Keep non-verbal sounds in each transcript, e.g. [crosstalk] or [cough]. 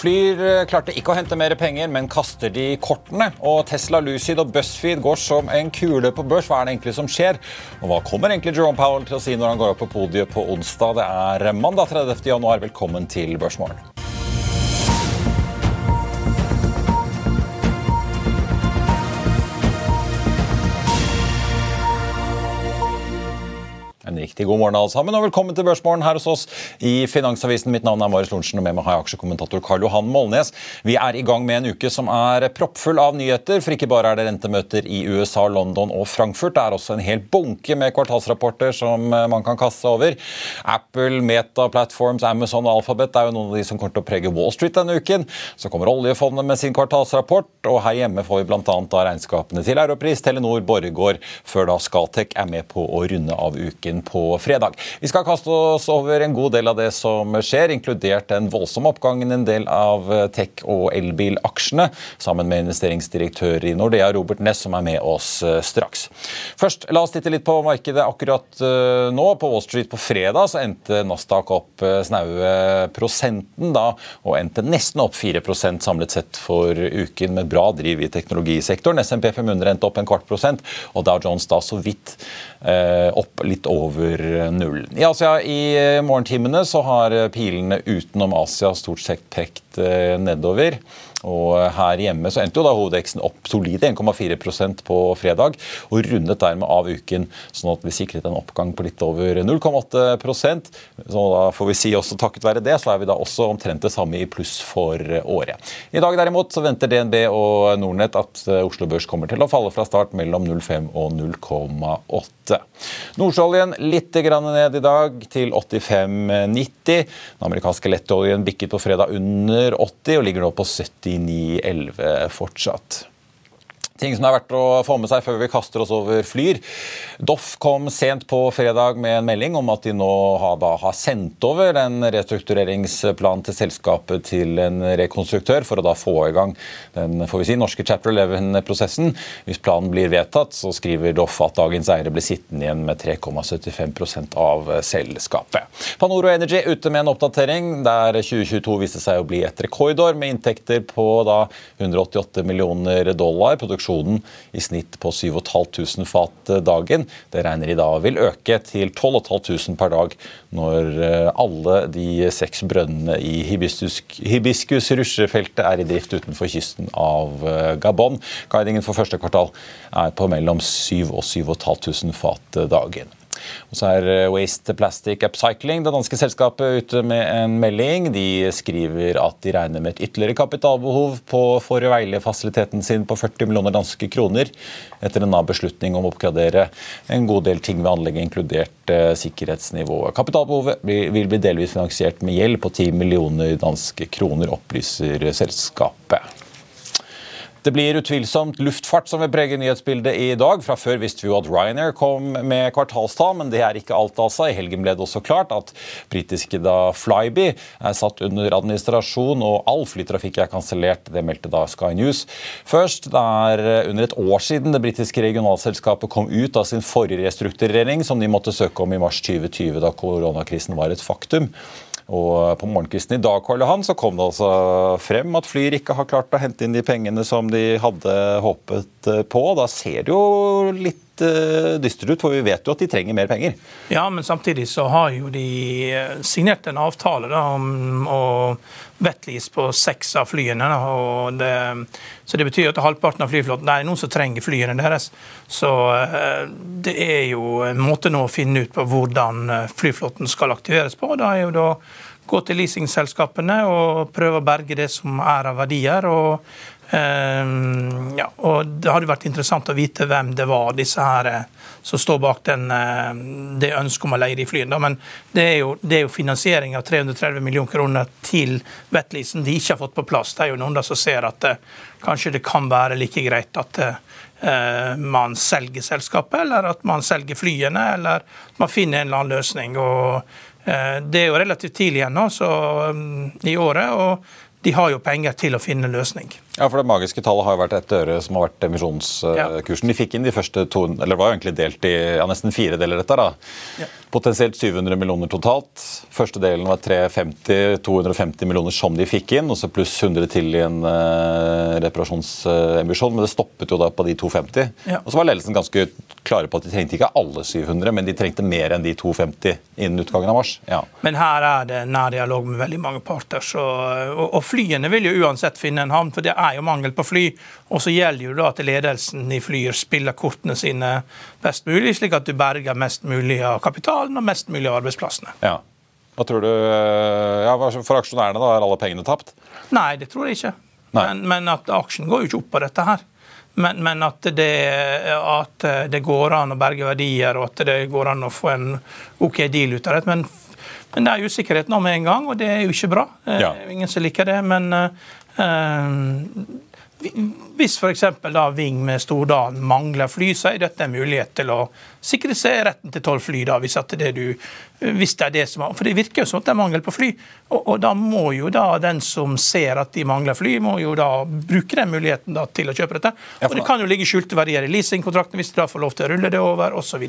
Flyr eh, klarte ikke å hente mer penger, men kaster de kortene. Og Tesla, Lucid og BuzzFeed går som en kule på børs. Hva er det egentlig som skjer? Og hva kommer egentlig Jerome Powell til å si når han går opp på podiet på onsdag? Det er mandag 30. januar. Velkommen til Børsmorgen. Riktig god morgen alle sammen, og velkommen til Børsmorgen her hos oss i Finansavisen. Mitt navn er Marius Lorentzen, og med meg har jeg aksjekommentator Karl Johan Molnes. Vi er i gang med en uke som er proppfull av nyheter, for ikke bare er det rentemøter i USA, London og Frankfurt. Det er også en hel bunke med kvartalsrapporter som eh, man kan kaste over. Apple, Meta, Platforms, Amazon og Alphabet er jo noen av de som kommer til å prege Wall Street denne uken. Så kommer oljefondet med sin kvartalsrapport, og her hjemme får vi bl.a. regnskapene til Europris, Telenor, Borregaard, før da Scatec er med på å runde av uken på fredag. Vi skal kaste oss over en god del av det som skjer, inkludert den voldsomme oppgangen en del av tech- og elbilaksjene, sammen med investeringsdirektør i Nordea, Robert Ness, som er med oss eh, straks. Først, la oss titte litt på markedet akkurat eh, nå. På Wall Street på fredag så endte Nasdaq opp eh, snaue prosenten da, og endte nesten opp 4% samlet sett for uken, med bra driv i teknologisektoren. SMP 500 endte opp en kvart prosent, og Dow Jones da så vidt eh, opp litt over null. I Asia i morgentimene så har pilene utenom Asia stort sett pekt eh, nedover. Og her hjemme så endte jo da hovedveksten opp solide 1,4% på fredag, og rundet dermed av uken, sånn at vi sikret en oppgang på litt over 0,8 Så da får vi si også takket være det, så er vi da også omtrent det samme i pluss for året. I dag derimot så venter DNB og Nordnett at Oslo Børs kommer til å falle fra start mellom 0,5 og 0,8. Nordsjøoljen litt ned i dag, til 85,90. Den amerikanske lettoljen bikket på fredag under 80 og ligger nå på 79,11 fortsatt. Ting som er verdt å få med seg før vi kaster oss over Flyr. Doff kom sent på fredag med en melding om at de nå har, da, har sendt over en restruktureringsplan til selskapet til en rekonstruktør for å da få i gang den får vi si, norske chapter 11-prosessen. Hvis planen blir vedtatt, så skriver Doff at dagens eiere blir sittende igjen med 3,75% av selskapet. Panoro Energy ute med en oppdatering der 2022 viste seg å bli et rekordår med inntekter på da 188 millioner dollar. Produksjon produksjonen i snitt på 7500 fat dagen. Det regner de da vil øke til 12 500 per dag når eh, alle de seks brønnene i hibiscus rusjefeltet er i drift utenfor kysten av eh, Gabon. Guidingen for første kvartal er på mellom 7 og 7500 fat dagen. Og så er eh, Waste Plastic Upcycling, det danske selskapet, ute med en melding. De skriver at de regner med et ytterligere kapitalbehov på for å veile fasiliteten sin på 40 millioner danske kroner etter en beslutning om å oppgradere en god del ting ved anlegget, inkludert eh, sikkerhetsnivået. Kapitalbehovet vil bli delvis finansiert med gjeld på 10 millioner danske kroner, opplyser selskapet. Det blir utvilsomt luftfart som vil prege nyhetsbildet i dag. Fra før visste vi jo at Ryanair kom med kvartalstall, men det er ikke alt. altså. I helgen ble det også klart at britiske da Flyby er satt under administrasjon, og all flytrafikk er kansellert. Det meldte da Sky News. Først, det er under et år siden det britiske regionalselskapet kom ut av sin forrige restrukturering, som de måtte søke om i mars 2020, da koronakrisen var et faktum. Og På morgenkvisten i dag Karl Johan, så kom det altså frem at Flyr ikke har klart å hente inn de pengene som de hadde håpet på. Da ser det jo litt litt uh, ut, for vi vet jo at de trenger mer penger. Ja, men samtidig så har jo de signert en avtale da, om å wetlease på seks av flyene. Det, så det betyr at halvparten av flyflåten det er noen som trenger flyene deres. Så uh, det er jo en måte nå å finne ut på hvordan flyflåten skal aktiveres på. Da er jo da gå til leasingselskapene og prøve å berge det som er av verdier. og Um, ja, og Det hadde vært interessant å vite hvem det var, disse her eh, som står bak den, uh, det ønsket om å leie de flyene. Men det er, jo, det er jo finansiering av 330 millioner kroner til Vetlisen de ikke har fått på plass. Det er jo noen der som ser at uh, kanskje det kan være like greit at uh, man selger selskapet, eller at man selger flyene, eller man finner en eller annen løsning. og det er jo relativt tidlig ennå um, i året, og de har jo penger til å finne løsning. Ja, for Det magiske tallet har jo vært ett øre, som har vært emisjonskursen. De fikk inn de første to Eller det var jo egentlig delt i ja, nesten fire deler, dette. da. Ja. Potensielt 700 millioner totalt. Første delen var 350, 250 millioner som de fikk inn, og så pluss 100 til i en uh, reparasjonsemisjon. Men det stoppet jo da på de 250. Ja. Og så var ledelsen ganske klare på at de trengte ikke alle 700, men de trengte mer enn de 250 innen utgangen av mars. Ja. Men her er det nær dialog med veldig mange parter, så, og, og flyene vil jo uansett finne en havn. for det er jo mangel på fly. Og så gjelder jo da at ledelsen i Flyr spiller kortene sine best mulig, slik at du berger mest mulig av kapitalen og mest mulig av arbeidsplassene. Ja. Hva tror du eh, ja, For aksjonærene, da, er alle pengene tapt? Nei, det tror jeg ikke. Men, men, at aksjen går jo ikke opp på dette her. Men, men at, det, at, det, går an å berge verdier, og at det går an å få en OK deal ut av det. Men, men det er usikkerhet nå med en gang, og det er jo ikke bra. Ja. Ingen som liker det. Men Ehm, hvis f.eks. Ving med Stordalen mangler fly, så er dette en mulighet til å sikre seg retten til tolv fly. da, hvis, det, du, hvis det er det som er, For det virker jo som at det er mangel på fly. Og, og, da må jo da den som ser at de mangler fly, må jo da bruke den muligheten da til å kjøpe dette. Og det kan jo ligge skjulte verdier i leasingkontrakten hvis de da får lov til å rulle det over, osv.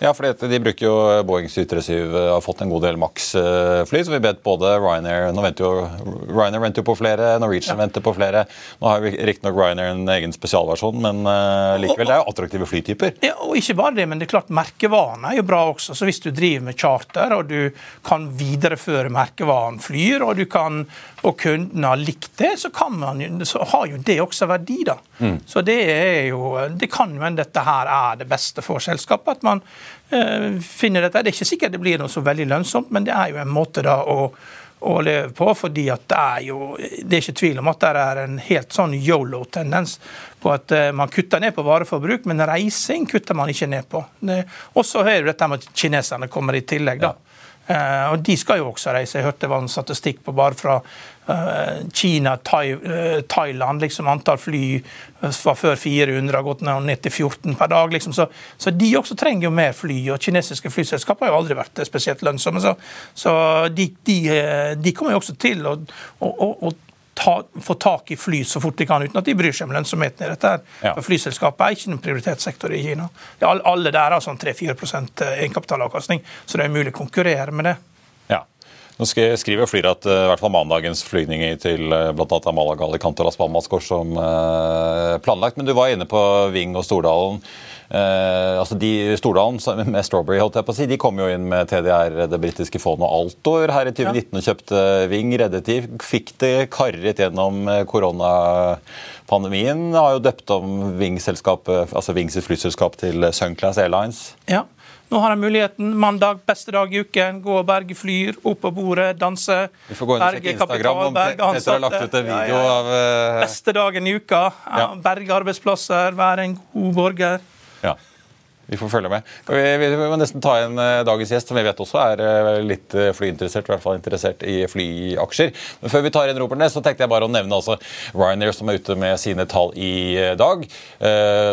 Ja, for de bruker jo Boeing 737, eh, har fått en god del Max-fly. Så vi vet både Ryanair nå venter jo, Ryanair venter jo på flere, Norwegian ja. venter på flere. Nå har riktignok Ryanair en egen spesialversjon, men uh, likevel, det er jo attraktive flytyper. Ja, og ikke bare det, men det er klart merkevaren er jo bra også. Så hvis du driver med charter, og du kan videreføre merkevaren Flyr, og du kan og kundene har likt det, så, man, så har jo det også verdi. da. Mm. Så det er jo, det kan jo hende dette her er det beste for selskapet. at man eh, finner dette. Det er ikke sikkert det blir noe så veldig lønnsomt, men det er jo en måte da å, å leve på. fordi at det er jo, det er ikke tvil om at det er en helt sånn yolo-tendens på at uh, man kutter ned på vareforbruk, men reising kutter man ikke ned på. Og så er det dette med at kineserne kommer i tillegg. da. Ja. Uh, og De skal jo også reise. Jeg hørte det var en statistikk på bare fra uh, Kina, uh, Thailand. liksom Antall fly var før 400, har gått ned til 14 per dag. liksom. Så, så, de også trenger jo mer fly. og Kinesiske flyselskaper har jo aldri vært spesielt lønnsomme. Så, så de, de, de, kommer jo også til å, å, å ta, få tak i fly så fort de kan, uten at de bryr seg om lønnsomheten i dette. Ja. For Flyselskapet er ikke en prioritetssektor i Kina. Alle der har sånn 3-4% egenkapitalavkastning, så det er umulig å konkurrere med det. Ja. Nå skriver Flyr at uh, i hvert fall mandagens flygninger til blant bl.a. Malaga, Alicante og Las Palmas går som planlagt. Men du var inne på Ving og Stordalen. Eh, altså de Stordalen med Strawberry holdt jeg på å si, de kom jo inn med TDR, det britiske fondet Altor her i 2019 og kjøpte Ving. Reddet de. Fikk det karret gjennom eh, koronapandemien. Har jo døpt om Ving-selskapet, altså Ving flyselskap til Sunclass Airlines. Ja. Nå har jeg muligheten. Mandag, beste dag i uken. Gå og berge flyr, opp på bordet, danse. Vi får gå inn og sjekke Instagram om Petter har lagt ut en video ja, ja. av uh... Beste dagen i uka. Ja. Berge arbeidsplasser, være en god borger. Vi får følge med. Vi, må nesten ta inn uh, dagens gjest, som vi vet også er uh, litt uh, flyinteressert. i hvert fall interessert i flyaksjer. Men før vi tar inn Robert så tenkte jeg bare å nevne altså Ryanair, som er ute med sine tall i dag.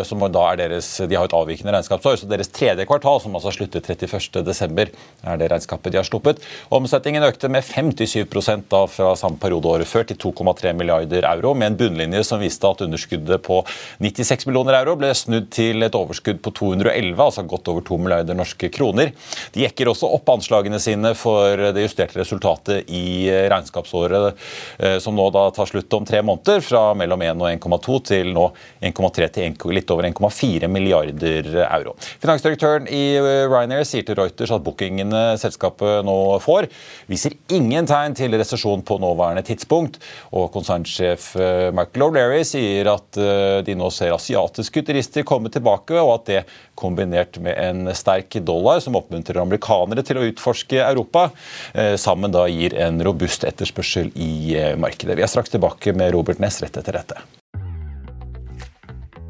som da er deres, De har et avvikende regnskapsår, så deres tredje kvartal, som altså slutter 31.12., er det regnskapet de har sluppet. Omsetningen økte med 57% da fra samme periode året før til 2,3 milliarder euro, med en bunnlinje som viste at underskuddet på 96 millioner euro ble snudd til et overskudd på 211 2011, altså godt over 2 milliarder norske kroner. De jekker også opp anslagene sine for det justerte resultatet i regnskapsåret som nå da tar slutt om tre måneder, fra mellom 1 og 1,2 til nå 1,3 til litt over 1,4 milliarder euro. Finansdirektøren i Ryanair sier til Reuters at bookingene selskapet nå får, viser ingen tegn til resesjon på nåværende tidspunkt. Og konsernsjef eh, Michael O'Leary sier at eh, de nå ser asiatiske turister komme tilbake, og at det kombinert med en sterk dollar som oppmuntrer amerikanere til å utforske Europa, eh, sammen da gir en robust etterspørsel i markedet. Vi er straks tilbake med Robert Ness rett etter dette.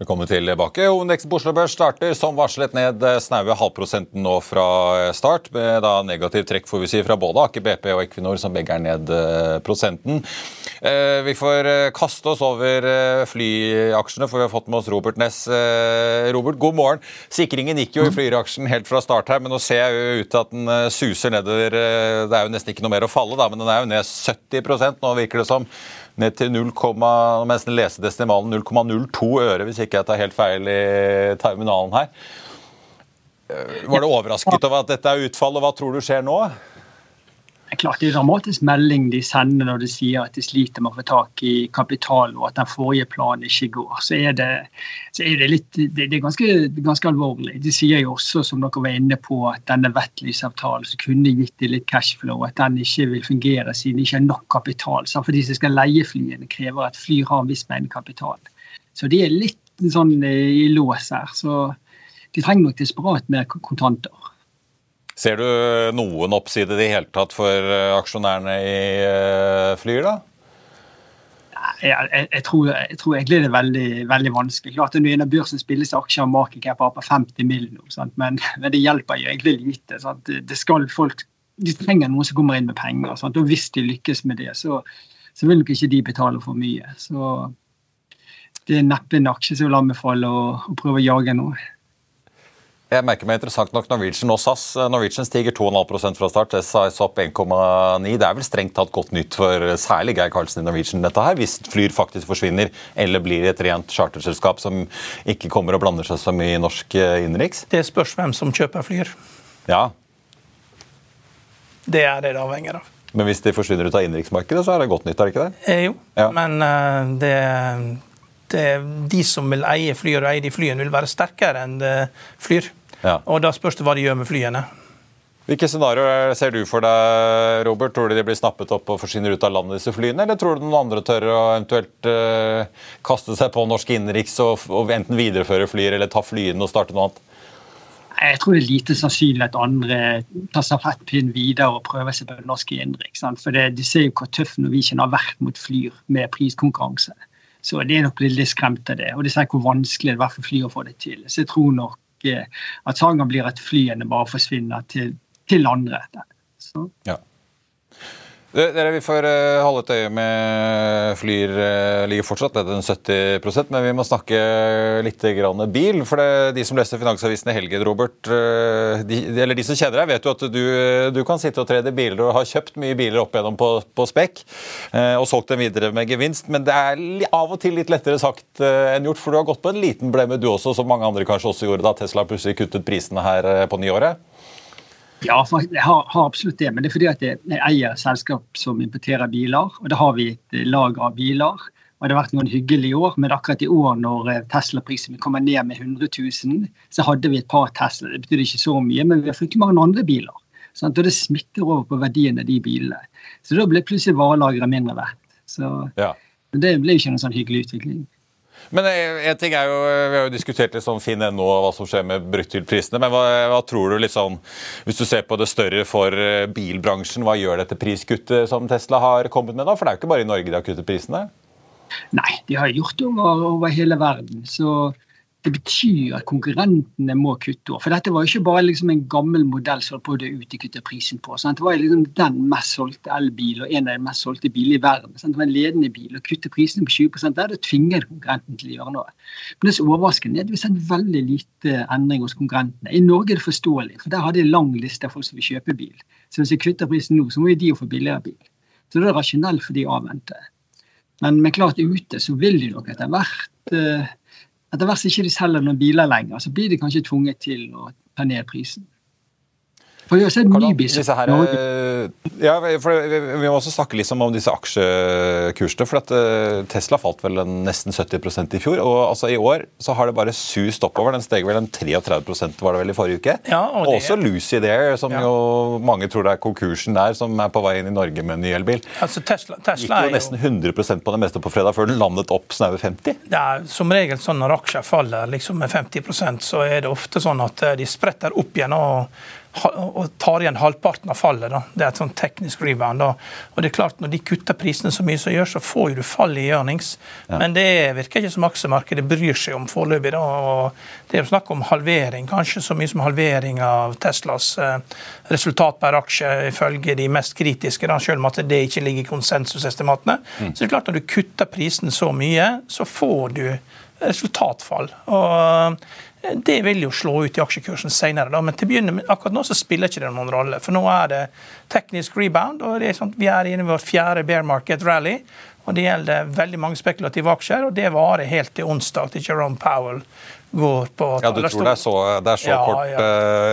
Velkommen tilbake. Hovedindeksen på Oslo Børs starter som varslet ned snaue halvprosenten nå fra start, med da negativt trekk får vi si, fra både Aker BP og Equinor, som begge er ned eh, prosenten. Eh, vi får eh, kaste oss over flyaksjene, for vi har fått med oss Robert Ness. Robert, god morgen. Sikringen gikk jo i flyaksjen helt fra start her, men nå ser jeg jo ut til at den suser nedover. Det er jo nesten ikke noe mer å falle, da, men den er jo ned 70 nå, virker det som ned til 0, nesten lese desimalen 0,02 øre, hvis ikke jeg tar helt feil i terminalen her. Eh, var du overrasket over at dette er utfallet? Hva tror du skjer nå? Det er klart det er en dramatisk melding de sender når de sier at de sliter med å få tak i kapital, og at den forrige planen ikke går. Så er det, så er det, litt, det, er ganske, ganske, alvorlig. De sier jo også, som dere var inne på, at denne Vettlys-avtalen som kunne gitt dem litt cashflow, at den ikke vil fungere siden det ikke er nok kapital. Så for de som skal leie flyene, krever at fly har en viss mengde kapital. Så de er litt sånn eh, i lås her. Så de trenger nok desperat mer kontanter. Ser du noen oppside i det hele tatt for eh, aksjonærene i eh, Flyr, da? Jeg, jeg, jeg, tror, jeg, tror, egentlig det er veldig, veldig vanskelig. Klart Når en av børsen spilles aksjer og market cap på 50 mill. Men, [laughs] men, det hjelper jo egentlig lite. Sant? Det skal folk, De trenger noen som kommer inn med penger. Sant? Og hvis de lykkes med det, så, så vil nok ikke de betale for mye. Så det er neppe en aksje som vil anbefale å, å prøve å jage noe. Jeg merker meg interessant nok Norwegian og SAS. Norwegian stiger 2,5% fra start, SAS opp 1,9. Det er vel strengt tatt godt nytt for særlig Geir Karlsen i Norwegian dette her, hvis Flyr faktisk forsvinner eller blir et rent charterselskap som ikke kommer og blander seg så mye i norsk eh, innenriks? Det spørs hvem som kjøper Flyr. Ja. Det er det det avhenger av. Men hvis de forsvinner ut av innenriksmarkedet, så er det godt nytt, er det ikke det? Eh, jo, ja. men uh, det det, de som vil eie Flyr og eie de flyene, vil være sterkere enn Flyr. Ja. Og Da spørs det hva de gjør med flyene. Hvilke scenarioer ser du for deg, Robert? Tror du de blir snappet opp og forsvinner ut av landet, disse flyene? Eller tror du noen andre tør å eventuelt uh, kaste seg på norsk innenriks og, og, enten videreføre flyer eller ta flyene og starte noe annet? Jeg tror det er lite sannsynlig at andre tar stafettpinnen videre og prøver seg på det norske innenriks. For det, de ser jo hvor tøff Norwegian har vært mot flyr med priskonkurranse. Så det er nok blitt litt skremt av det. Og de ser hvor vanskelig det er for fly å få det til. Så jeg tror nok at Saga blir at flyene bare forsvinner til, til andre. Så. Ja. Dere, Vi får eh, holde et øye med Flyr eh, ligger fortsatt nede den 70% men vi må snakke litt grann bil. for det, De som leser Finansavisen i helgen, Robert, eh, de, eller de som kjenner deg, vet jo at du, du kan sitte og trede biler og har kjøpt mye biler opp igjennom på, på spekk og solgt dem videre med gevinst. Men det er av og til litt lettere sagt enn gjort, for du har gått på en liten blemme du også, som mange andre kanskje også gjorde da Tesla plutselig kuttet prisene her på nyåret? Ja, jeg har, har, absolutt det. Men det er fordi at jeg, eier selskap som importerer biler. Og da har vi et lager av biler. Og det har vært noen hyggelige år, men akkurat i år når eh, Tesla-prisen kommer ned med 100 000, så hadde vi et par Tesla. Det betyr ikke så mye, men vi har fryktelig mange andre biler. Sant? Og det smitter over på verdien av de bilene. Så da ble plutselig varelageret mindre verdt. Så ja. det ble ikke noen sånn hyggelig utvikling. Men eh, en ting er jo, Vi har jo diskutert litt sånn Finn.no og hva som skjer med bruktbilprisene. Men hva, hva, tror du litt sånn, hvis du ser på det større for eh, bilbransjen, hva gjør dette priskuttet som Tesla har kommet med? da? For det er jo ikke bare i Norge de har kuttet prisene? Nei, de har gjort det over, over hele verden. Så det betyr at konkurrentene må kutte. For dette var ikke bare liksom en gammel modell som prøvde å dø ut, de kuttet prisen på. Sant? Det var liksom den mest solgte elbil og en av de mest solgte bilene i verden. Sant? Det var en ledende bil. Å kutte prisene på 20% der, det tvinger konkurrenten til å gjøre noe. Men det som overrasker er at vi har sett veldig lite endring hos konkurrentene. I Norge er det forståelig, for der har de en lang liste av folk som vil kjøpe bil. Så hvis de kutter prisen nå, så må jo de jo få billigere bil. Så det er rasjonelt for de å avvente. Men, men klart ute så vil de nok etter hvert uh, etter hvert ikke de selger noen biler lenger, så blir de kanskje tvunget til å ta ned prisen. For vi har sett Nybis her, ja, for Vi må også snakke litt om disse aksjekursene. for at eh, Tesla falt vel nesten 70% i fjor. og altså I år så har det bare sust oppover. Den steg vel en 33% var det vel i forrige uke. Ja, og det... Også Lucy Dare, som ja. jo mange tror det er konkursen der, som er på vei inn i Norge med en ny elbil. Altså, Tesla, Tesla Gikk jo nesten 100 på det meste på fredag før den landet opp snaue 50 Det er som regel sånn når aksjer faller liksom med 50% så er det ofte sånn at eh, de spretter opp igjen. og og tar igjen halvparten av fallet. Da. Det er et sånn teknisk rebound. Da. Og det er klart Når de kutter prisene så mye som gjør, så får du fall i earnings. Ja. Men det virker ikke som aksjemarkedet bryr seg om foreløpig. Det er jo snakk om halvering, kanskje så mye som halvering av Teslas eh, resultat per aksje, ifølge de mest kritiske, da, selv om at det ikke ligger i konsensusestimatene. Mm. Så det er klart når du kutter prisene så mye, så får du resultatfall. Og det vil jo slå ut i aksjekursen senere, men til begynne akkurat nå så spiller ikke det noen rolle. For nå er det teknisk rebound, og er sånn, vi er inne i vår fjerde bear market rally. og Det gjelder veldig mange spekulative aksjer, og det varer helt til onsdag til Jerome Powell går på Ja, Du tror det er så, det er så ja, kort, ja.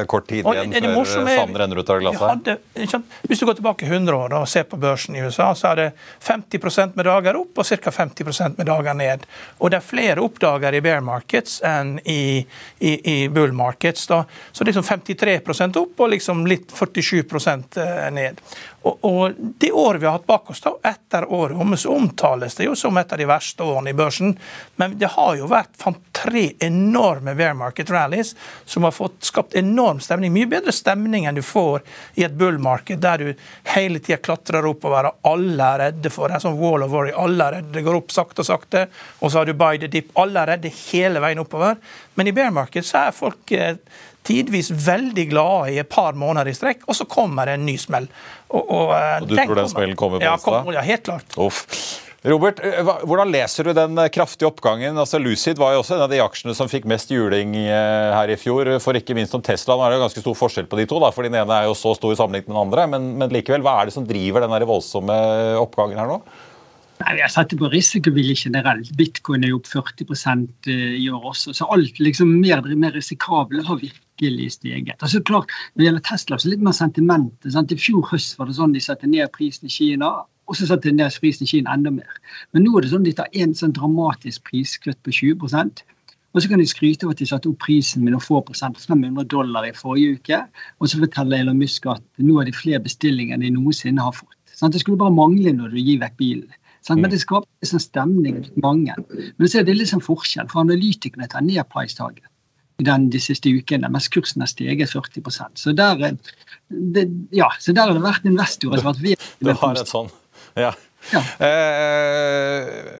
Uh, kort, tid igjen før sanden renner ut av glasset? Hadde, hvis du går tilbake 100 år og ser på børsen i USA, så er det 50% med dager opp og ca. 50% med dager ned. Og det er flere oppdager i bear markets enn i, i, i bull markets. Da. Så liksom 53% opp og liksom litt 47 eh, ned. Og, og Det året vi har hatt bak oss, da, etter året om, så omtales det jo som et av de verste årene i børsen. Men det har jo vært tre enorme bear market rallies som har fått skapt enorm stemning. Mye bedre stemning enn du får i et bull market, der du hele tida klatrer oppover og alle er redde for det. Sånn wall of worry. Alle er redde. Det går opp sakte og sakte. Og så har du buy the dip. Alle er redde hele veien oppover. Men i bear market så er folk eh, tidvis veldig glade i et par måneder i strekk, og så kommer det en ny smell. Og, og, eh, og du tror den smellen kommer på ja, kom, ja, helt klart. Uff. Robert, eh, hvordan leser du den eh, kraftige oppgangen? Altså Lucid var jo også en av de aksjene som fikk mest juling her i fjor. For ikke minst om Tesla. Nå er det jo ganske stor forskjell på de to, da, for den ene er jo så stor sammenlignet med den andre. Men, men, likevel, hva er det som driver den voldsomme oppgangen her nå? Nei, Vi har satt på risikovillig generelt. Bitcoin er jo opp 40 i år også. Så alt liksom mer, mer risikable har virkelig steget. Altså klart, Når det gjelder Tesla, så er det litt mer sentimentet. I fjor høst var det sånn de satte ned prisen i Kina, og så ned prisen i Kina enda mer. Men nå er det sånn de tar en sånn dramatisk priskutt på 20% og så kan de skryte av at de satte opp prisen med noen få prosent, 500 dollar i forrige uke. Og så forteller Elon Musk at nå har de flere bestillinger enn de noensinne har fått. Sånn, Det skulle bare mangle når du gir vekk bilen. Sånn, Men det skaper en sånn stemning hos mange. Men så er det litt sånn forskjell, for analytikerne tar ned price-taget de siste ukene, mens kursen har steget 40% Så der, det, ja, så der har det vært investorer som har vært [laughs] vesentlig Du har et sånn, ja. ja. Eh,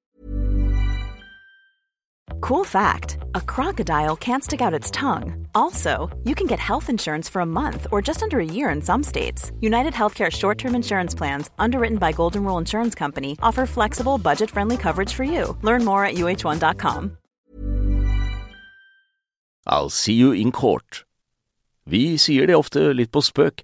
Cool fact a crocodile can't stick out its tongue. Also, you can get health insurance for a month or just under a year in some states. United Healthcare short term insurance plans, underwritten by Golden Rule Insurance Company, offer flexible, budget friendly coverage for you. Learn more at uh1.com. I'll see you in court. Vi sier det ofte litt på spøk,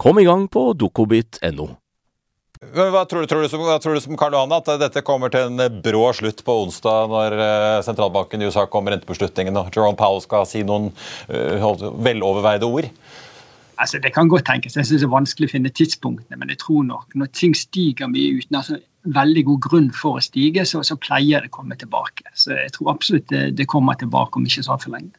Kom i gang på dokobit.no. Hva tror, du, tror, du som, hva tror du som Karl Johan, at dette kommer til en brå slutt på onsdag når eh, sentralbanken i USA kommer rentebeslutningen og Jerome Powell skal si noen uh, veloverveide ord? Altså, Det kan godt tenkes. Jeg synes Det er vanskelig å finne tidspunktene, men jeg tror nok når ting stiger mye uten altså, veldig god grunn for å stige, så, så pleier det å komme tilbake. Så jeg tror absolutt det, det kommer tilbake om ikke så altfor lenge.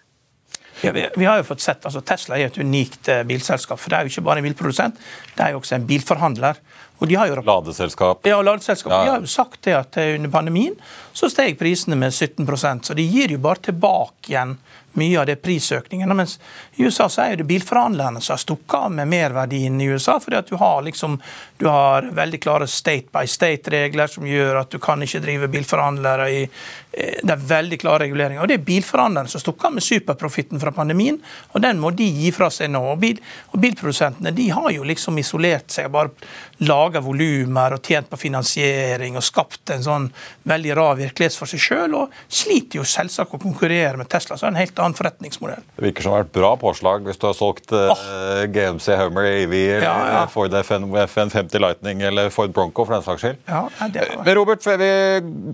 Ja, vi, vi, har jo fått sett, altså Tesla er et unikt uh, bilselskap. for Det er jo ikke bare en bilprodusent, det er jo også en bilforhandler. Og de har jo, ladeselskap. Ja, ladeselskap. Ja. De har jo sagt det at uh, under pandemien så steg prisene med 17% så de gir jo bare tilbake igjen mye av det prisøkningene. Mens i USA så er det bilforhandlerne som har stukket av med merverdien i USA. fordi at du har, liksom, du har veldig klare state by state-regler som gjør at du kan ikke drive bilforhandlere i eh, Det er veldig klare reguleringer. Og det er bilforhandlerne som stukker av med superprofitten fra pandemien, og den må de gi fra seg nå. Og, bil, og bilprodusentene de har jo liksom isolert seg og bare laga volumer og tjent på finansiering og skapt en sånn veldig rar virkelighet for seg sjøl, og sliter jo selvsagt å konkurrere med Tesla. så er det en helt annen forretningsmodell. Det virker som det har vært bra påslag hvis du har solgt uh, oh. GMC Hummer EV, ja, ja. Ford FN, FN50 Lightning eller Ford Bronco for den saks skyld. Ja. Men Robert, før vi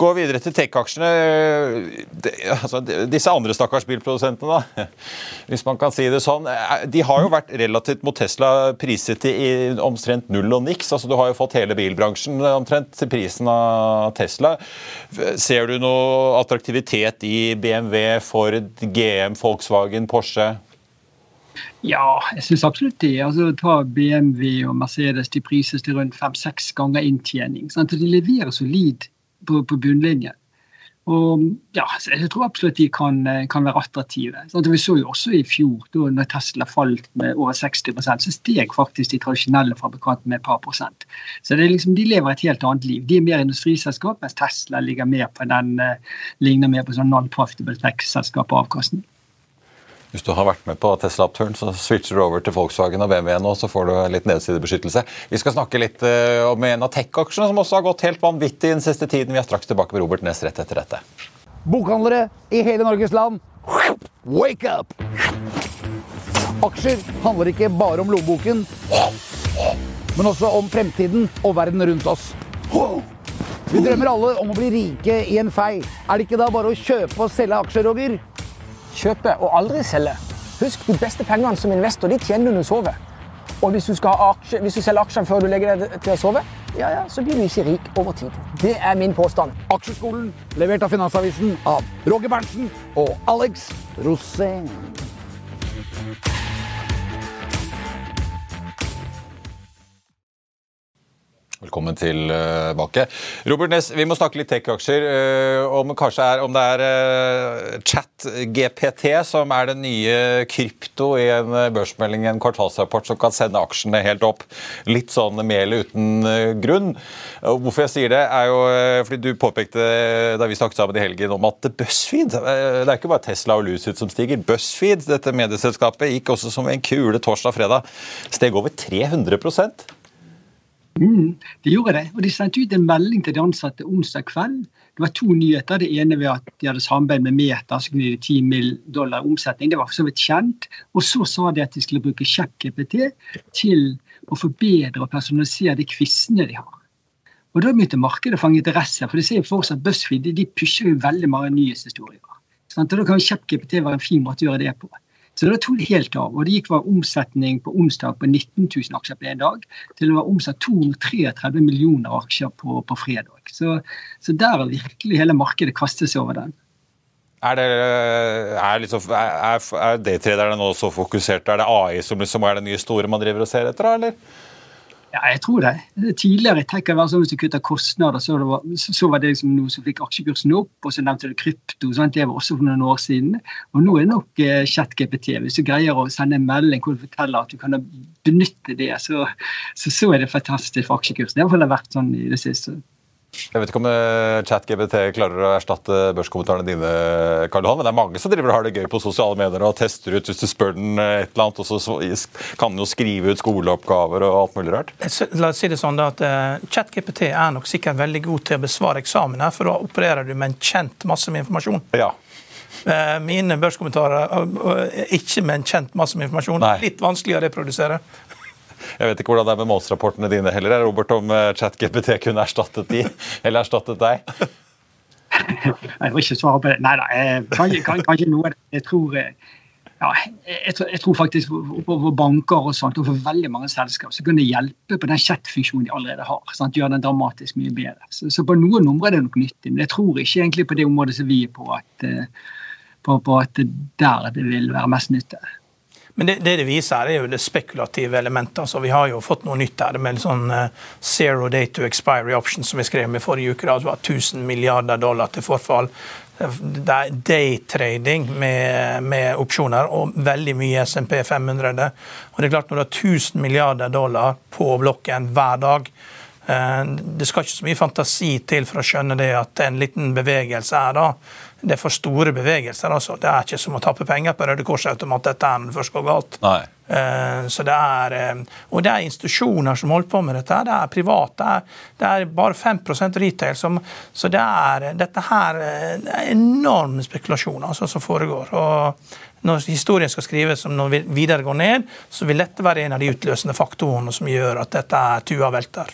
går videre til tech-aksjene altså, Disse andre stakkars bilprodusentene, da, hvis man kan si det sånn, eh, de har jo vært relativt mot Tesla priset til omtrent null og niks. altså Du har jo fått hele bilbransjen omtrent til prisen av Tesla. Ser du noe attraktivitet i BMW, Ford, GM Volkswagen, Porsche? Ja, jeg syns absolutt det. Altså, ta BMW og Mercedes, de prises til rundt fem-seks ganger inntjening. Sant? De leverer solid på, på bunnlinjen. Og ja, Jeg tror absolutt de kan, kan være attraktive. Sant? Vi så jo også i fjor, da når Tesla falt med over 60% så steg faktisk de tradisjonelle fabrikantene med et par prosent. Så liksom, De lever et helt annet liv. De er mer industriselskap, mens Tesla ligger mer på den, eh, ligner mer på sånn non-profitable tech-selskap og avkastning. Hvis du har vært med på Tesla-oppturen, så switcher du over til Volkswagen og BMW nå, så får du litt nedsidebeskyttelse. Vi skal snakke litt uh, om en av tech-aksjene som også har gått helt vanvittig den siste tiden. Vi er straks tilbake med Robert Næss rett etter dette. Bokhandlere i hele Norges land, wake up! Aksjer handler ikke bare om lommeboken, men også om fremtiden og verden rundt oss. Vi drømmer alle om å bli rike i en fei. Er det ikke da bare å kjøpe og selge aksjer, Roger? Kjøpe og aldri selge. Husk, de beste pengene som investor de tjener du når du sover. Og hvis du, aksje, hvis du selger aksjene før du legger deg til å sove, ja, ja, så blir du ikke rik over tid. Det er min påstand. Aksjeskolen, levert av Finansavisen av Roger Berntsen og Alex Rosén. Velkommen tilbake. Robert Ness, vi må snakke litt tech-aksjer. Eh, om, om det er uh, chat-GPT som er den nye krypto i en eh, børsmelding, en kvartalsrapport som kan sende aksjene helt opp. Litt sånn med eller uten grunn. Hvorfor jeg sier det, er jo fordi du påpekte da vi snakket sammen i helgen om at BuzzFeed Det er ikke bare Tesla og Lucid som stiger. BuzzFeed, dette medieselskapet, gikk også som en kule torsdag-fredag. Steg over 300 Mm, de gjorde det. Og de sendte ut en melding til de ansatte onsdag kveld. Det var to nyheter. Det ene ved at de hadde samarbeid med Meta, så kunne de 10 mill. dollar omsetning. Det var for så vidt kjent. Og så sa de at de skulle bruke ChatGPT til å forbedre og personalisere de quizene de har. Og Da begynte markedet å fange interesse, for de ser jo at BuzzFeed de pusher jo veldig mange nyhetshistorier. Så Da kan ChatGPT være en fin måte å gjøre det på. Så det tok det helt av. Og det gikk fra omsetning på onsdag på 19 000 aksjer på én dag, til det var omsatt 233 millioner aksjer på, på fredag. Så, så der har virkelig hele markedet kastet seg over den. Er, det, er, liksom, er, er daytraderne nå så fokusert? Er det AI som liksom er det nye store man driver og ser etter, eller? Ja, jeg tror det. Tidligere tenker jeg sånn Hvis du kutter kostnader, så var, så var det liksom noe som fikk aksjekursen opp. Og så nevnte du krypto. Sant? Det var også for noen år siden. Og nå er det nok eh, ChatGPT. Hvis du greier å sende en melding hvor du forteller at du kan benytte det, så, så, så er det fantastisk for aksjekursen. Det har vært sånn i det siste. Jeg vet ikke om eh, ChatGBT klarer å erstatte børskommentarene dine, Karl Johan, men det er mange som driver og har det gøy på sosiale medier og tester ut hvis du spør den eh, et eller annet, og så kan den jo skrive ut skoleoppgaver og alt mulig rart. La oss si det sånn da, at ChatGPT er nok sikkert veldig god til å besvare eksamener, for da opererer du med en kjent masse med informasjon. Ja. Eh, mine børskommentarer er ikke med en kjent masse med informasjon. Nei. Litt vanskelig å reprodusere. Jeg vet ikke hvordan det er med målsrapportene dine heller, Robert, om eh, ChatGPT kunne erstattet de, eller erstattet deg. [laughs] Jeg får ikke svare på det. Nei da, kanskje, kanskje noe. Jeg tror, eh, ja, jeg, jeg tror faktisk for banker og sånt, og for veldig mange selskap så kan det hjelpe på den chat-funksjonen de allerede har. Sant? Gjøre den dramatisk mye bedre. Så, så, på noen områder er det nok nyttig, men jeg tror ikke egentlig på det området som vi er på, at, eh, på, på at der det vil være mest nytte. Men det, det, det viser, er jo det spekulative elementet. Altså, vi har jo fått noe nytt her med sånn uh, zero day to expiry option, som vi skrev med forrige uke. Det var 1000 milliarder dollar til forfall. Det er daytrading med, med opsjoner og veldig mye SMP 500. Og det er klart Når du har 1000 milliarder dollar på blokken hver dag, uh, det skal ikke så mye fantasi til for å skjønne det at en liten bevegelse er da det er for store bevegelser. altså. Det er ikke som å tappe penger på Røde Kors-automat dette er når det først går galt. Uh, så det er, uh, og det er institusjoner som holder på med dette. Det er private. Det det er bare 5 retail. Som, så det er, dette her uh, det er enorme spekulasjoner altså, som foregår. og når historien skal skrives som når vi videre går ned, så vil dette være en av de utløsende faktorene som gjør at dette er tua velter.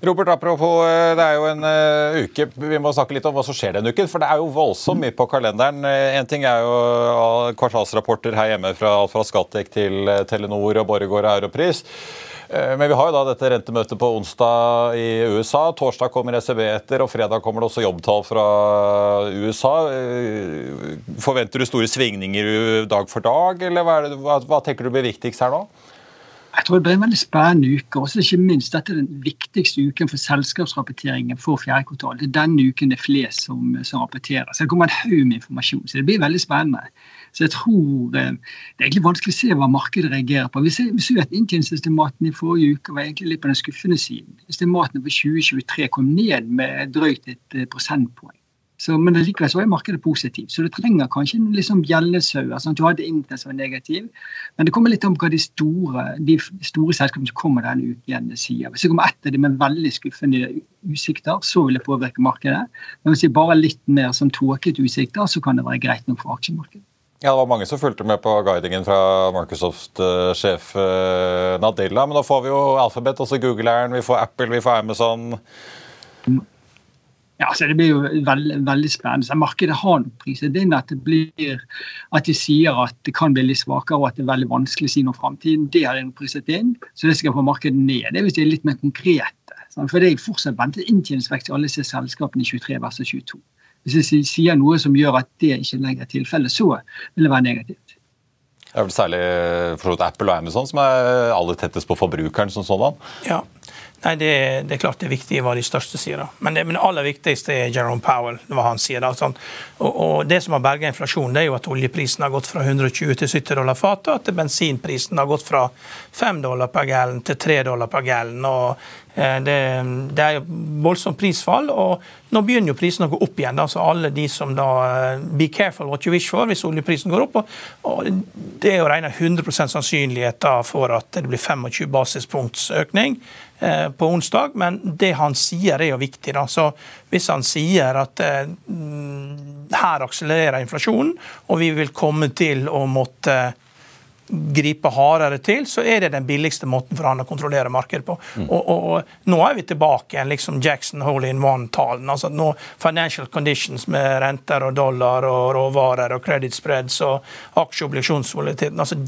Robert, apropos, eh, det er jo en uh, uke. Vi må snakke litt om hva som skjer denne uken. For det er jo voldsomt mye på kalenderen. Én en ting er jo kvartalsrapporter her hjemme fra alt fra Skattek til Telenor og Borregaard og Europris. Men vi har jo da dette rentemøtet på onsdag i USA. Torsdag kommer ECB etter, og fredag kommer det også jobbtall fra USA. Forventer du store svingninger dag for dag, eller hva, det, hva tenker du blir viktigst her nå? Jeg tror det blir en veldig spennende uke. Også ikke minst Dette er den viktigste uken for selskapsrapporteringen for fjerde kvartal. Det er denne uken det er flest som, som rapporterer. Så det kommer en haug med informasjon. Så det blir veldig spennende. Så jeg tror eh, Det er egentlig vanskelig å se hva markedet reagerer på. Vi ser, vi ser at inntjeningsestimatene i forrige uke var egentlig litt på den skuffende siden. Estimatene for 2023 kom ned med drøyt et eh, prosentpoeng. Så, men likevel så er markedet positivt. Så du trenger kanskje liksom bjellesauer. Sånn at du hadde Internett som var negativ. Men det kommer litt om hva de store, de store selskapene som kommer denne uken, sier. Hvis det kommer etter det med veldig skuffende utsikter, så vil det påvirke markedet. Men hvis det bare er litt mer sånn tåkete utsikter, så kan det være greit nok for aksjemarkedet. Ja, Det var mange som fulgte med på guidingen fra Microsoft-sjef uh, Nadella. Men nå får vi jo Alphabet, også Google-æren, vi får Apple, vi får Amazon. Mm. Ja, så Det blir jo veldig, veldig spennende. Så markedet har noen priser. Det er at, det blir, at de sier at det kan bli litt svakere og at det er veldig vanskelig å si noe om framtiden. Det har de priset inn, så det skal få markedet ned. Det er hvis de er litt mer konkrete. For det er fortsatt ventet inntjeningsvekst i alle disse selskapene i 23 versus 22. Hvis de sier noe som gjør at det ikke lenger er tilfellet, så vil det være negativt. Det er vel særlig for Apple og Amazon som er aller tettest på forbrukeren som sådan? Ja, Nei, det, det, er klart det er viktig hva de største sier. da. Men det, men det aller viktigste er Jerome Powell, hva han sier. da. Sånn. Og, og, Det som har berga inflasjonen, det er jo at oljeprisen har gått fra 120 til 70 dollar fatet, og at bensinprisen har gått fra 5 dollar per gallon til 3 dollar per gallon. og Eh, det, det er jo voldsomt prisfall, og nå begynner jo prisene å gå opp igjen. Altså alle de som da eh, Be careful what you wish for hvis oljeprisen går opp. og Det er jo regna 100% sannsynlighet da for at det blir 25 basispunkts økning på onsdag, men det han sier er jo viktig. da, så Hvis han sier at eh, her akselererer inflasjonen, og vi vil komme til å måtte gripe hardere til, så er det den billigste måten for han å kontrollere markedet på. Mm. Og, og, og, Nå er vi tilbake igjen liksom Jackson hole in one-talen. altså nå Financial conditions med renter og dollar og råvarer og credit spreads og aksjeobligasjonsvolatiliteten. altså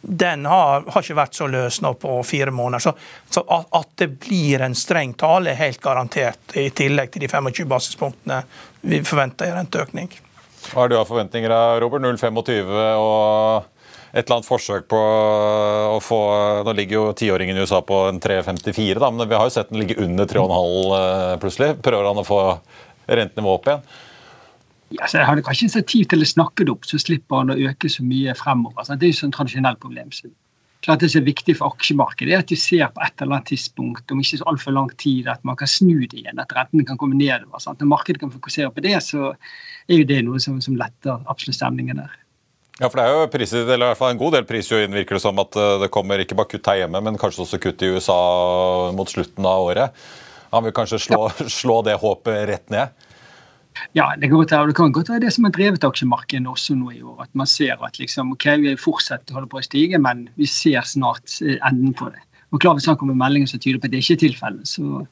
den har, har, ikke vært så løs nå på fire måneder. Så, så at, at, det blir en streng tale, er helt garantert, i tillegg til de 25 basispunktene vi forventer i renteøkning. Hva har du av forventninger, Robert? 0,25 og et eller annet forsøk på å få Nå ligger jo tiåringen i USA på en 3,54, da, men vi har jo sett den ligge under 3,5 eh, plutselig. Prøver han å få rentenivået opp igjen? Ja, så jeg hadde kanskje initiativ til å snakke det opp, så slipper han å øke så mye fremover. Så det er jo sånn tradisjonell problem. Så klart Det som er viktig for aksjemarkedet, er at du ser på et eller annet tidspunkt om ikke så altfor lang tid, at man kan snu det igjen, at rentene kan komme nedover. Sant? Når markedet kan fokusere på det, så er jo det noe som, som letter absolutt stemningen der. Ja, for det er jo priset, eller i hvert fall en god del priser inn, virker det som at eh, det kommer ikke bare kutt her hjemme, men kanskje også kutt i USA mot slutten av året. Han vil kanskje slå, ja. [laughs] slå det håpet rett ned? Ja, det godt det kan godt være det som har drevet aksjemarkedet også nå i år. At man ser at liksom, ok, vi fortsetter å holde på å stige, men vi ser snart eh, enden på det. Og klar Hvis han kommer med meldinger som tyder på at det ikke er tilfellet, så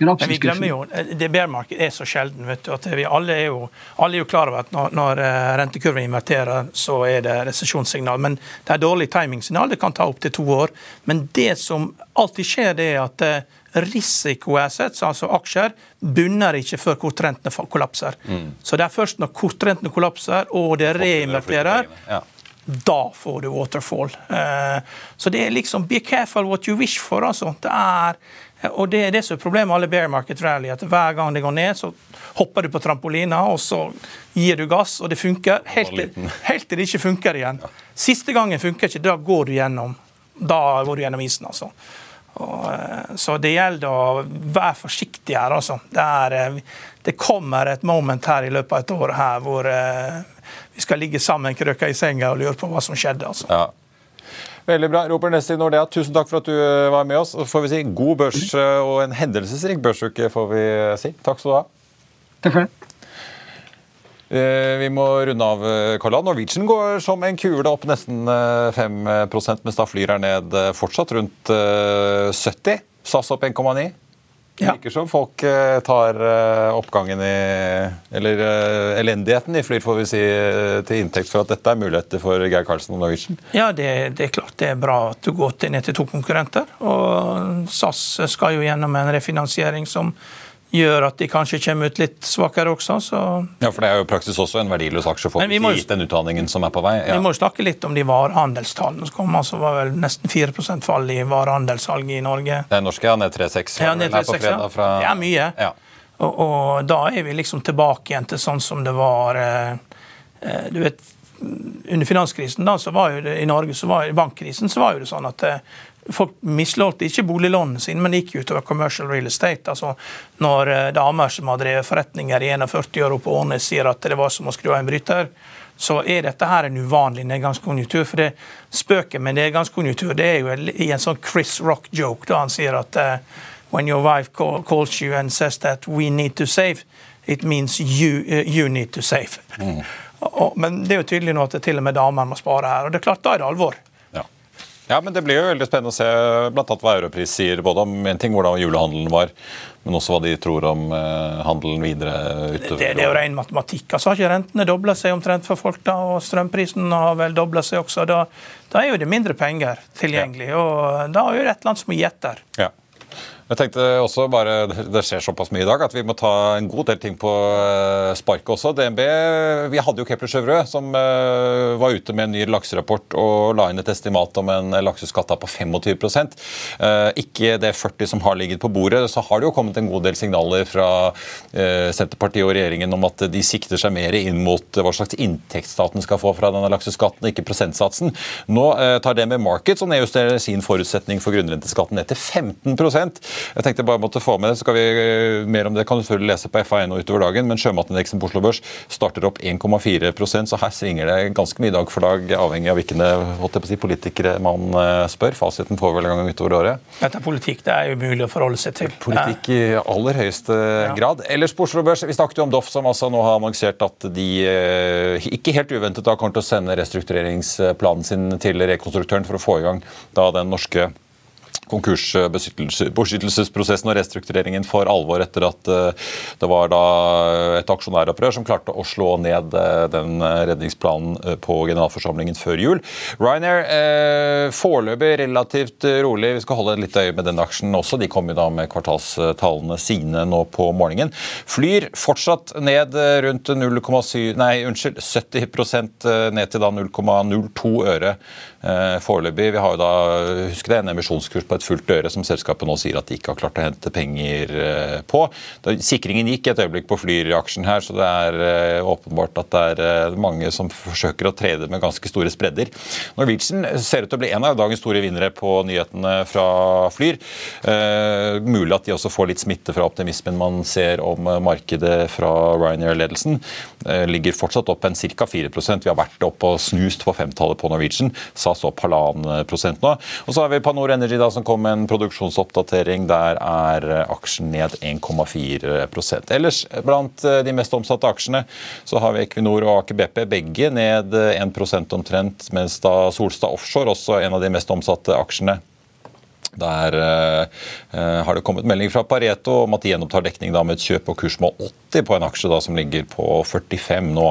Men vi glemmer jo, eh, det bear-markedet er så sjelden. vet du, at vi alle er jo, alle er jo klar over at når, når eh, rentekurven inverterer, så er det resesjonssignal. Men det er dårlig timingsignal. Det kan ta opptil to år. Men det som alltid skjer, det er at risikoassets, altså aksjer, bunner ikke før kortrentene kollapser. Mm. Så det er først når kortrentene kollapser og det reinverterer, ja. da får du waterfall. Uh, så det er liksom be careful what you wish for, altså. Det er og det er det som er problemet med alle bear market rally, at hver gang det går ned, så hopper du på trampolina, og så gir du gass, og det funker. Helt, [laughs] helt til det ikke funker igjen. Siste gangen funker ikke, da går du gjennom. Da går du gjennom isen, altså. Og, eh, så det gjelder å være forsiktig her, altså. Det, er, eh, det, kommer et moment her i løpet av et år her hvor uh, vi skal ligge sammen krøka i senga og lure på hva som skjedde. altså. Ja. Veldig bra. Robert Nessi Nordea, tusen takk for at du var med oss. Så får vi si god børs og en hendelsesrik børsuke, får vi si. Takk skal du ha. Takk for det. Eh, vi må runde av. Eh, Karl Norwegian går som en kule opp nesten 5 eh, mens da Flyr er ned fortsatt rundt 70. SAS opp 1,9. Det virker som folk tar oppgangen i Eller elendigheten i Flyr får vi si, til inntekt for at dette er muligheter for Geir Karlsen og Norwegian. Ja, det, det, er klart det er bra at du går til ned til to konkurrenter. Og SAS skal jo gjennom en refinansiering som gjør at de kanskje kommer ut litt svakere også. Så. Ja, for det er jo praksis også en verdiløs aksje for må, gitt den utdanningen som er på vei. Ja. Vi må jo snakke litt om de varehandelstallene som kom. altså var vel nesten 4 fall i varehandelssalget i Norge. Det er norske, ja. Ned 3,6. Ja, ned 3,6, ja. Fra... Er mye. Ja. Og, og, da er vi liksom tilbake igjen til sånn som det var eh, eh du vet, Under finanskrisen da, så var jo det, i Norge, så var, i bankkrisen, så var jo det sånn at eh, Folk mislånte ikke boliglånene sine, men det gikk utover commercial real estate. altså Når eh, damer som har drevet forretninger i 41 år på Ånes, sier at det var som å skru av en bryter, så er dette her en uvanlig nedgangskonjunktur. For det spøket med nedgangskonjunktur det er jo i en sånn Chris Rock-joke, da han sier at uh, when your wife call, calls you and says that we need to save, it means you, uh, you need to save. Mm. Men det er jo tydelig nå at det til og med damer må spare her. Og det er klart, da er det alvor. Ja, men Det blir jo veldig spennende å se blant annet hva Europris sier både om en ting hvordan julehandelen var, men også hva de tror om eh, handelen videre utover. Det, det er jo ren matematikk. Altså Har ikke rentene dobla seg omtrent for folk, da, og strømprisen har vel dobla seg også? Da, da, er jo det mindre penger tilgjengelig, ja. og da er jo det et annet som må gi etter. Ja. Jeg tenkte også bare, Det skjer såpass mye i dag at vi må ta en god del ting på eh, sparket også. DNB, Vi hadde jo Kepler Sjøvrø, som uh, var ute med en ny lakserapport og la inn et estimat om en lakseskatt på 25 uh, Ikke det 40 som har ligget på bordet. Så har det jo kommet en god del signaler fra Senterpartiet og regjeringen om at de sikter seg mer inn mot hva slags inntekt staten skal få fra denne lakseskatten, ikke prosentsatsen. Nå tar DNB Markets og nedjusterer sin forutsetning for grunnrenteskatten ned til 15 jeg tenkte bare måtte få med det, så skal vi eh, mer om det kan du selvfølgelig lese på FA1 utover dagen. Men sjømatindeksen på Oslo Børs starter opp 1,4% så her svinger det ganske mye dag for dag, avhengig av hvilke si, politikere man eh, spør. Fasiten får vel en gang utover året. Dette er politikk, det er jo mulig å forholde seg til. Politikk i aller høyeste ja. grad. Ellers på Oslo Børs, vi snakket jo om Doff, som altså nå har annonsert at de eh, ikke helt uventet da kommer til å sende restruktureringsplanen sin til rekonstruktøren for å få i gang da den norske konkursbeskyttelsesprosessen og restruktureringen for alvor etter at eh, det var da et aksjonæropprør som klarte å slå ned eh, den redningsplanen eh, på generalforsamlingen før jul. Ryanair foreløpig relativt rolig. Vi skal holde litt øye med den aksjen også. De kom jo da med kvartalstallene sine nå på morgenen. Flyr fortsatt ned rundt 0,7 Nei, unnskyld, 70% ned til da 0,02 øre foreløpig. Vi har jo da, husk det, en emisjonskurs på et fullt øre, som selskapet nå sier at de ikke har klart å hente penger eh, på. Sikringen gikk et øyeblikk på Flyr-aksjen her, så det er eh, åpenbart at det er eh, mange som forsøker å trede med ganske store spredder. Norwegian ser ut til å bli en av dagens store vinnere på nyhetene fra Flyr. Eh, mulig at de også får litt smitte fra optimismen man ser om markedet fra Ryanair-ledelsen. Eh, ligger fortsatt opp en ca. 4% Vi har vært oppe og snust på femtallet på Norwegian. SAS opp halvannen prosent nå. Og så har vi Panor Energy da, som kom en produksjonsoppdatering. Der er aksjen ned 1,4% Ellers blant de mest omsatte aksjene så har vi Equinor og Aker BP begge ned 1% omtrent, mens da Solstad Offshore, også en av de mest omsatte aksjene, der eh, har det kommet melding fra Pareto om at de gjenopptar dekning da med et kjøp og kursmål 80 på en aksje da som ligger på 45 nå.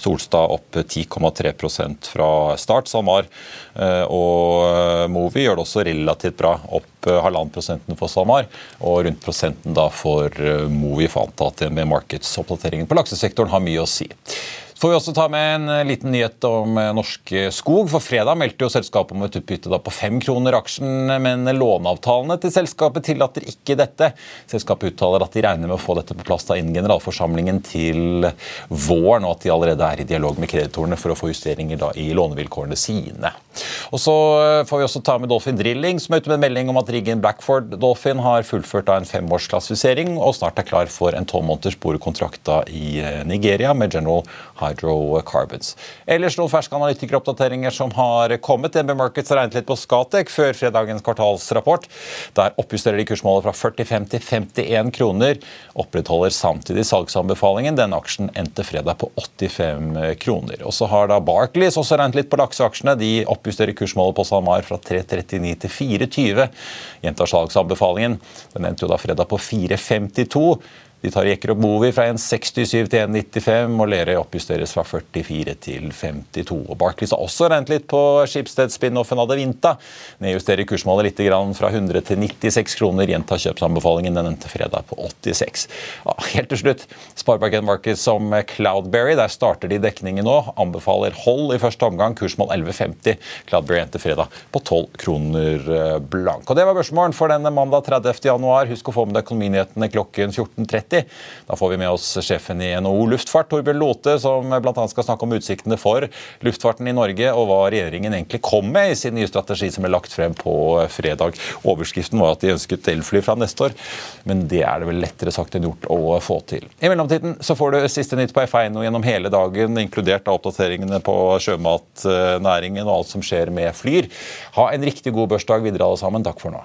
Solstad opp 10,3% fra start. SalMar eh, og Movi gjør det også relativt bra, opp uh, halvannen prosenten for SalMar og rundt prosenten da for Movi. for at med markedsoppdateringen på laksesektoren har mye å si får vi også ta med en eh, liten nyhet om eh, Norsk Skog. For fredag meldte jo selskapet om et utbytte på fem kroner aksjen, men låneavtalene til selskapet tillater ikke dette. Selskapet uttaler at de regner med å få dette på plass innen generalforsamlingen til våren, og at de allerede er i dialog med kreditorene for å få justeringer da i lånevilkårene sine. Og så eh, får vi også ta med Dolphin Drilling, som er ute med en melding om at riggen Blackford Dolphin har fullført da en femårsklassifisering og snart er klar for en tolv måneders borekontrakt i Nigeria med General High hydrocarbons. Ellers noen ferske analytikeroppdateringer som har kommet. DNB Markets regnet litt på Skatek før fredagens kvartalsrapport. Der oppjusterer de kursmålet fra 45 til 51 kroner. Opprettholder samtidig salgsanbefalingen. Den aksjen endte fredag på 85 kroner. Og så har da Barclays også regnet litt på lakseaksjene. De oppjusterer kursmålet på SalMar fra 3,39 til 4,20. Gjentar salgsanbefalingen. Den endte jo da fredag på 4,52. De tar jekker og Bovi fra 1,67 til 1,95, og Lerøy oppjusteres fra 44 til 52. Og Barclays har også regnet litt på Schibsted-spin-offen Adevinta. Nedjusterer kursmålet litt fra 100 til 96 kroner. Gjentar kjøpsanbefalingen. Den endte fredag på 86. Ja, helt til slutt, Sparebank Markets som Cloudberry. Der starter de dekningen nå. Anbefaler hold i første omgang. Kursmål 11,50. Cloudberry endte fredag på 12 kroner eh, blank. Og Det var børsmålen for denne mandag 30. januar. Husk å få med deg økonominyhetene klokken 14.30. 30. Da får vi med oss sjefen i NHO Luftfart, Torbjørn Lote, som bl.a. skal snakke om utsiktene for luftfarten i Norge, og hva regjeringen egentlig kom med i sin nye strategi som ble lagt frem på fredag. Overskriften var at de ønsket elfly fra neste år, men det er det vel lettere sagt enn gjort å få til. I mellomtiden så får du siste nytt på F1 og gjennom hele dagen, inkludert av oppdateringene på sjømatnæringen og alt som skjer med Flyr. Ha en riktig god børsdag videre, alle sammen. Takk for nå.